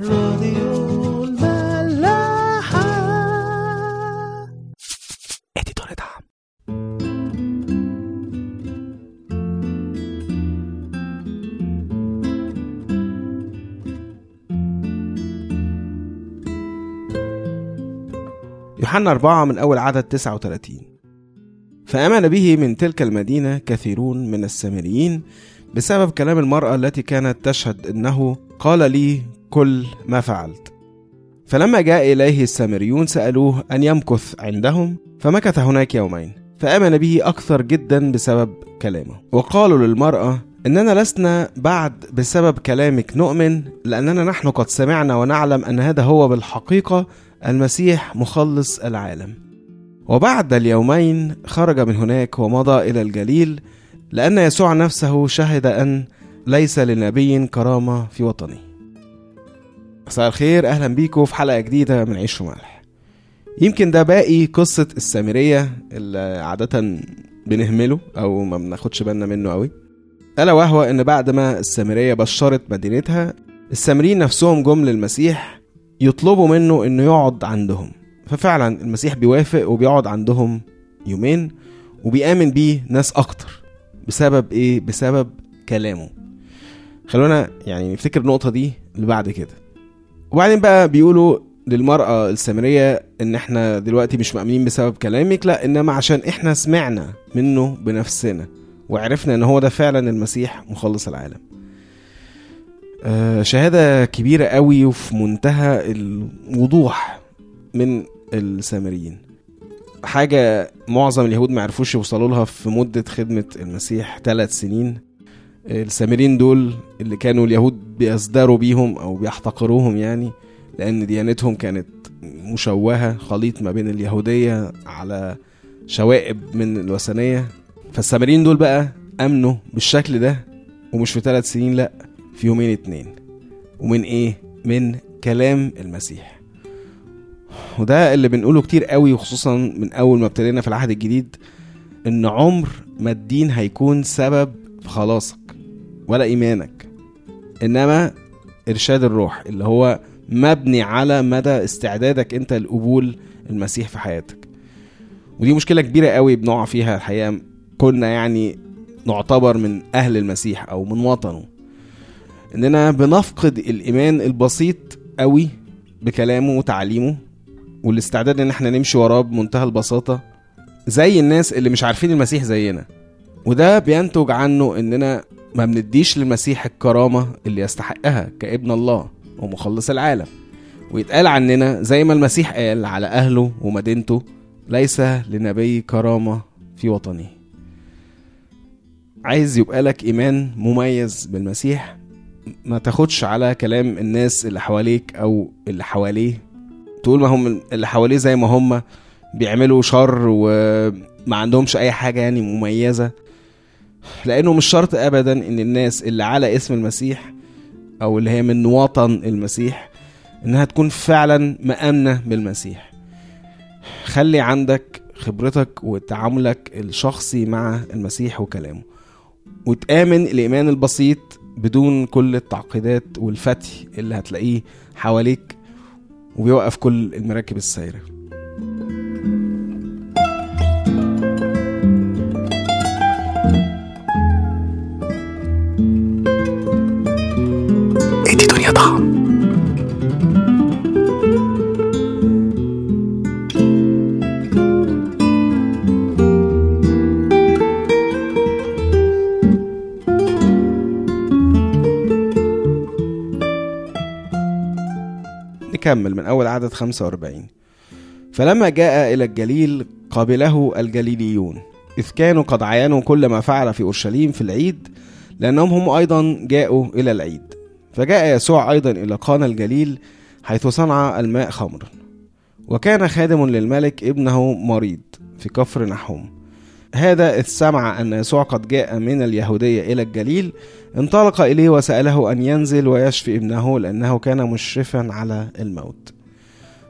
راديو الملاحة. اديتور دعم. يوحنا أربعة من أول عدد 39 فآمن به من تلك المدينة كثيرون من السامريين بسبب كلام المرأة التي كانت تشهد أنه قال لي كل ما فعلت. فلما جاء إليه السامريون سألوه أن يمكث عندهم فمكث هناك يومين فآمن به أكثر جدا بسبب كلامه. وقالوا للمرأة إننا لسنا بعد بسبب كلامك نؤمن لأننا نحن قد سمعنا ونعلم أن هذا هو بالحقيقة المسيح مخلص العالم. وبعد اليومين خرج من هناك ومضى إلى الجليل لأن يسوع نفسه شهد أن ليس لنبي كرامة في وطنه مساء الخير أهلا بيكم في حلقة جديدة من عيش وملح. يمكن ده باقي قصة السامرية اللي عادة بنهمله أو ما بناخدش بالنا منه قوي ألا وهو إن بعد ما السامرية بشرت مدينتها السامريين نفسهم جم للمسيح يطلبوا منه إنه يقعد عندهم. ففعلا المسيح بيوافق وبيقعد عندهم يومين وبيآمن بيه ناس أكتر. بسبب إيه؟ بسبب كلامه. خلونا يعني نفتكر النقطة دي اللي بعد كده. وبعدين بقى بيقولوا للمرأة السامرية إن إحنا دلوقتي مش مأمنين بسبب كلامك لا إنما عشان إحنا سمعنا منه بنفسنا وعرفنا إن هو ده فعلا المسيح مخلص العالم. آه، شهادة كبيرة قوي وفي منتهى الوضوح من السامريين. حاجة معظم اليهود ما عرفوش يوصلوا لها في مدة خدمة المسيح ثلاث سنين. السامريين دول اللي كانوا اليهود بيصدروا بيهم أو بيحتقروهم يعني لأن ديانتهم كانت مشوهة خليط ما بين اليهودية على شوائب من الوثنية. فالسامريين دول بقى أمنوا بالشكل ده ومش في ثلاث سنين لأ في يومين اتنين. ومن إيه؟ من كلام المسيح. وده اللي بنقوله كتير قوي وخصوصا من أول ما ابتدينا في العهد الجديد إن عمر ما الدين هيكون سبب في خلاصك. ولا إيمانك. إنما إرشاد الروح اللي هو مبني على مدى استعدادك أنت لقبول المسيح في حياتك. ودي مشكلة كبيرة قوي بنقع فيها الحقيقة. كنا يعني نعتبر من أهل المسيح أو من وطنه. إننا بنفقد الإيمان البسيط قوي بكلامه وتعليمه والاستعداد إن إحنا نمشي وراه بمنتهى البساطة زي الناس اللي مش عارفين المسيح زينا. وده بينتج عنه إننا ما بنديش للمسيح الكرامة اللي يستحقها كابن الله ومخلص العالم. ويتقال عننا زي ما المسيح قال على أهله ومدينته ليس لنبي كرامة في وطنه. عايز يبقى لك إيمان مميز بالمسيح؟ ما تاخدش على كلام الناس اللي حواليك أو اللي حواليه. تقول ما هم اللي حواليه زي ما هم بيعملوا شر وما عندهمش أي حاجة يعني مميزة. لأنه مش شرط ابدا إن الناس اللي على اسم المسيح أو اللي هي من وطن المسيح إنها تكون فعلا مآمنة بالمسيح. خلي عندك خبرتك وتعاملك الشخصي مع المسيح وكلامه. وتآمن الإيمان البسيط بدون كل التعقيدات والفتي اللي هتلاقيه حواليك وبيوقف كل المراكب السايرة. نكمل من أول عدد 45 فلما جاء إلى الجليل قابله الجليليون إذ كانوا قد عينوا كل ما فعل في أورشليم في العيد لأنهم هم أيضا جاءوا إلى العيد. فجاء يسوع أيضا إلى قانا الجليل حيث صنع الماء خمرا. وكان خادم للملك ابنه مريض في كفر نحوم. هذا إذ سمع أن يسوع قد جاء من اليهودية إلى الجليل. انطلق إليه وسأله أن ينزل ويشفي ابنه لأنه كان مشرفا على الموت.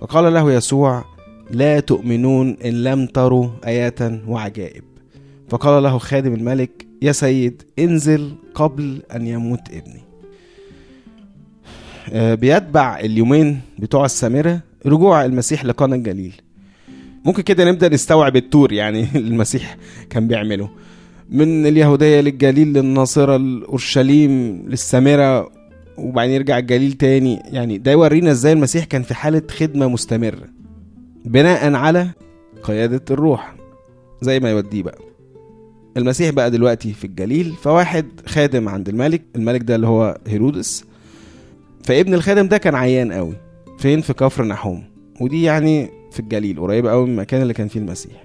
فقال له يسوع لا تؤمنون إن لم تروا آيات وعجائب. فقال له خادم الملك يا سيد انزل قبل أن يموت ابني. آه، بيتبع اليومين بتوع السامرة رجوع المسيح لقانا الجليل. ممكن كده نبدأ نستوعب التور يعني المسيح كان بيعمله. من اليهودية للجليل للناصرة لأورشليم للسامرة وبعدين يرجع الجليل تاني. يعني ده يورينا إزاي المسيح كان في حالة خدمة مستمرة بناء على قيادة الروح زي ما يوديه بقى. المسيح بقى دلوقتي في الجليل فواحد خادم عند الملك الملك ده اللي هو هيرودس. فابن الخادم ده كان عيان قوي فين؟ في كفر نحوم. ودي يعني في الجليل قريبة قوي من المكان اللي كان فيه المسيح.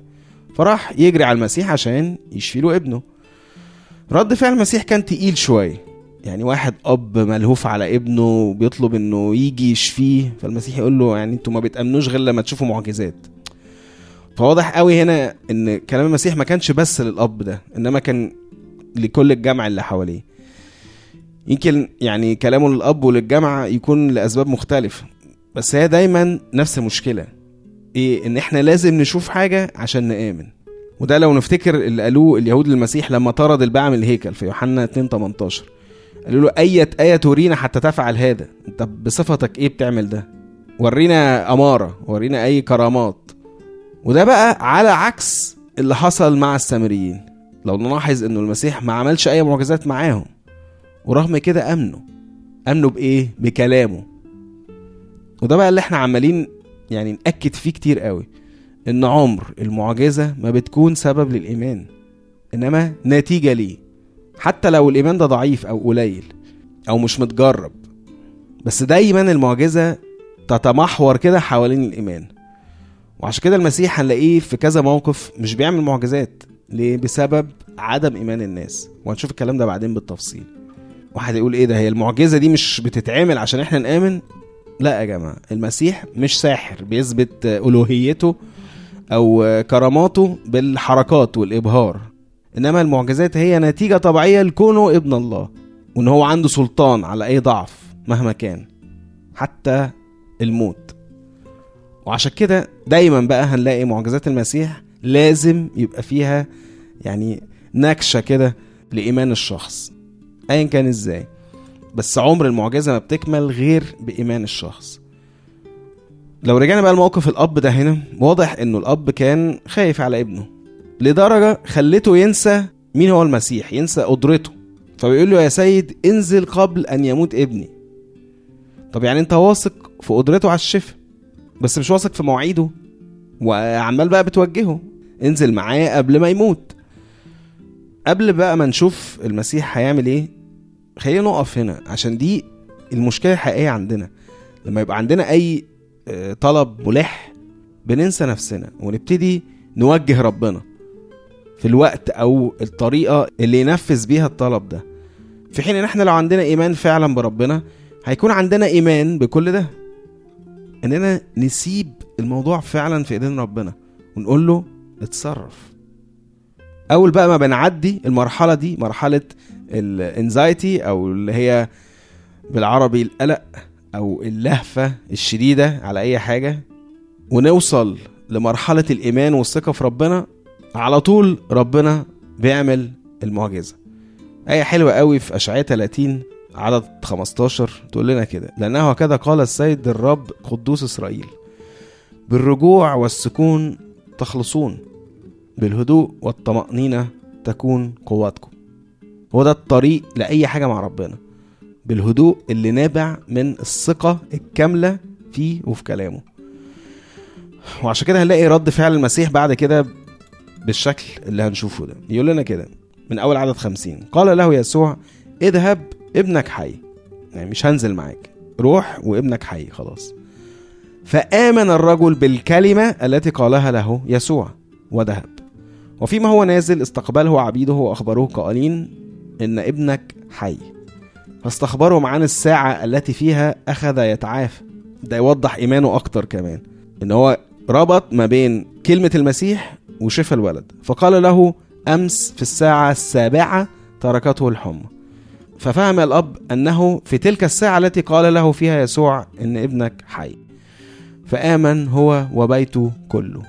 فراح يجري على المسيح عشان يشفي له ابنه. رد فعل المسيح كان تقيل شوية. يعني واحد أب ملهوف على ابنه بيطلب إنه يجي يشفيه. فالمسيح يقول له يعني أنتوا ما بتأمنوش غير لما تشوفوا معجزات. فواضح قوي هنا إن كلام المسيح ما كانش بس للأب ده إنما كان لكل الجمع اللي حواليه. يمكن يعني كلامه للأب وللجمع يكون لأسباب مختلفة بس هي دايما نفس المشكلة. إيه إن إحنا لازم نشوف حاجة عشان نآمن. وده لو نفتكر اللي قالوه اليهود للمسيح لما طرد الباعة من الهيكل في يوحنا 2 18 قالوا له أية آية تورينا حتى تفعل هذا. أنت بصفتك إيه بتعمل ده؟ ورينا أمارة ورينا أي كرامات. وده بقى على عكس اللي حصل مع السامريين. لو نلاحظ إنه المسيح ما عملش أي معجزات معاهم ورغم كده آمنوا. آمنوا بإيه؟ بكلامه. وده بقى اللي إحنا عمالين يعني نأكد فيه كتير قوي إن عمر المعجزة ما بتكون سبب للإيمان إنما نتيجة ليه. حتى لو الإيمان ده ضعيف أو قليل أو مش متجرب بس دايما المعجزة تتمحور كده حوالين الإيمان. وعشان كده المسيح هنلاقيه في كذا موقف مش بيعمل معجزات. ليه؟ بسبب عدم إيمان الناس. وهنشوف الكلام ده بعدين بالتفصيل. واحد يقول إيه ده؟ هي المعجزة دي مش بتتعمل عشان إحنا نآمن؟ لا يا جماعة المسيح مش ساحر بيثبت ألوهيته أو كراماته بالحركات والإبهار. إنما المعجزات هي نتيجة طبيعية لكونه ابن الله وإن هو عنده سلطان على أي ضعف مهما كان حتى الموت. وعشان كده دايما بقى هنلاقي معجزات المسيح لازم يبقى فيها يعني نكشة كده لإيمان الشخص. ايا كان إزاي؟ بس عمر المعجزة ما بتكمل غير بإيمان الشخص. لو رجعنا بقى لموقف الأب ده هنا واضح إنه الأب كان خايف على ابنه لدرجة خلته ينسى مين هو المسيح ينسى قدرته. فبيقول له يا سيد انزل قبل أن يموت ابني. طب يعني أنت واثق في قدرته على الشفاء بس مش واثق في مواعيده. وعمال بقى بتوجهه انزل معايا قبل ما يموت. قبل بقى ما نشوف المسيح هيعمل إيه خلينا نقف هنا عشان دي المشكلة الحقيقية عندنا. لما يبقى عندنا أي آه، طلب ملح بننسى نفسنا ونبتدي نوجه ربنا في الوقت أو الطريقة اللي ينفذ بيها الطلب ده. في حين إن إحنا لو عندنا إيمان فعلا بربنا هيكون عندنا إيمان بكل ده. إننا نسيب الموضوع فعلا في إيدين ربنا ونقول له اتصرف. أول بقى ما بنعدي المرحلة دي مرحلة الانزايتي أو اللي هي بالعربي القلق أو اللهفة الشديدة على أي حاجة ونوصل لمرحلة الإيمان والثقة في ربنا على طول ربنا بيعمل المعجزة. آية حلوة قوي في اشعياء 30 عدد 15 تقول لنا كده لأنه هكذا قال السيد الرب قدوس إسرائيل بالرجوع والسكون تخلصون. بالهدوء والطمأنينة تكون قوتكم هو ده الطريق لأي حاجة مع ربنا. بالهدوء اللي نابع من الثقة الكاملة فيه وفي كلامه. وعشان كده هنلاقي رد فعل المسيح بعد كده بالشكل اللي هنشوفه ده. يقول لنا كده من أول عدد خمسين. قال له يسوع اذهب ابنك حي. يعني مش هنزل معاك. روح وابنك حي خلاص. فآمن الرجل بالكلمة التي قالها له يسوع وذهب. وفيما هو نازل استقبله عبيده وأخبروه قائلين إن ابنك حي. فاستخبرهم عن الساعة التي فيها أخذ يتعافى. ده يوضح إيمانه أكتر كمان إن هو ربط ما بين كلمة المسيح وشفى الولد. فقال له أمس في الساعة السابعة تركته الحمى ففهم الأب أنه في تلك الساعة التي قال له فيها يسوع إن ابنك حي. فآمن هو وبيته كله.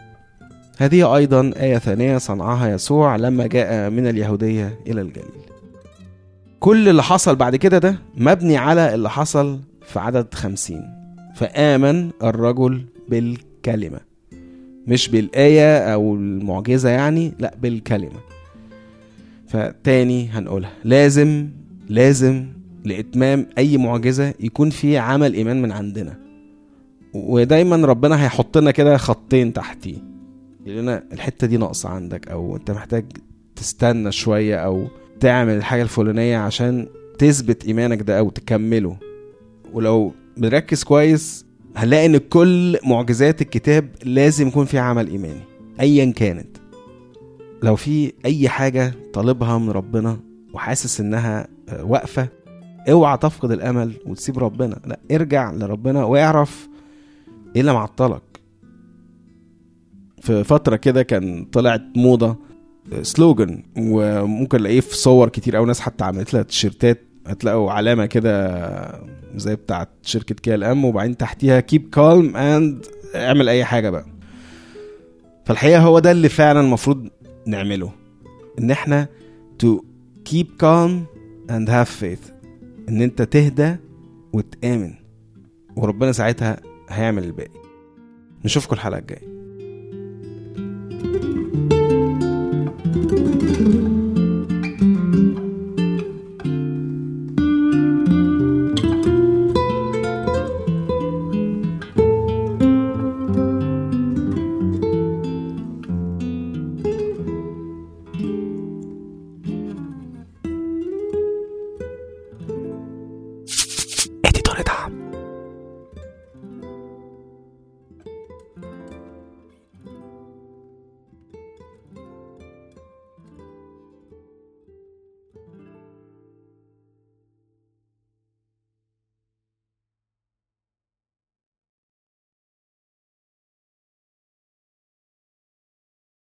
هذه أيضا آية ثانية صنعها يسوع لما جاء من اليهودية إلى الجليل. كل اللي حصل بعد كده ده مبني على اللي حصل في عدد خمسين. فآمن الرجل بالكلمة. مش بالآية أو المعجزة يعني لا بالكلمة. فتاني هنقولها. لازم لازم لإتمام أي معجزة يكون في عمل إيمان من عندنا. ودايما ربنا هيحط لنا كده خطين تحتيه. يقول لنا الحتة دي ناقصة عندك أو أنت محتاج تستنى شوية أو تعمل الحاجة الفلانية عشان تثبت إيمانك ده أو تكمله. ولو بنركز كويس هنلاقي إن كل معجزات الكتاب لازم يكون فيها عمل إيماني ايا كانت. لو في أي حاجة طالبها من ربنا وحاسس إنها آه، واقفة اوعى تفقد الأمل وتسيب ربنا. لا ارجع لربنا واعرف إيه اللي معطلك. في فترة كده كان طلعت موضة آه، slogan وممكن الاقيه في صور كتير أو ناس حتى عملت لها تيشيرتات هتلاقوا علامة كده زي بتاعت شركة كي إل إم وبعدين تحتيها keep calm and اعمل أي حاجة بقى. فالحقيقة هو ده اللي فعلا المفروض نعمله إن إحنا to keep calm and have faith إن أنت تهدى وتآمن وربنا ساعتها هيعمل الباقي. نشوفكم الحلقة الجاية.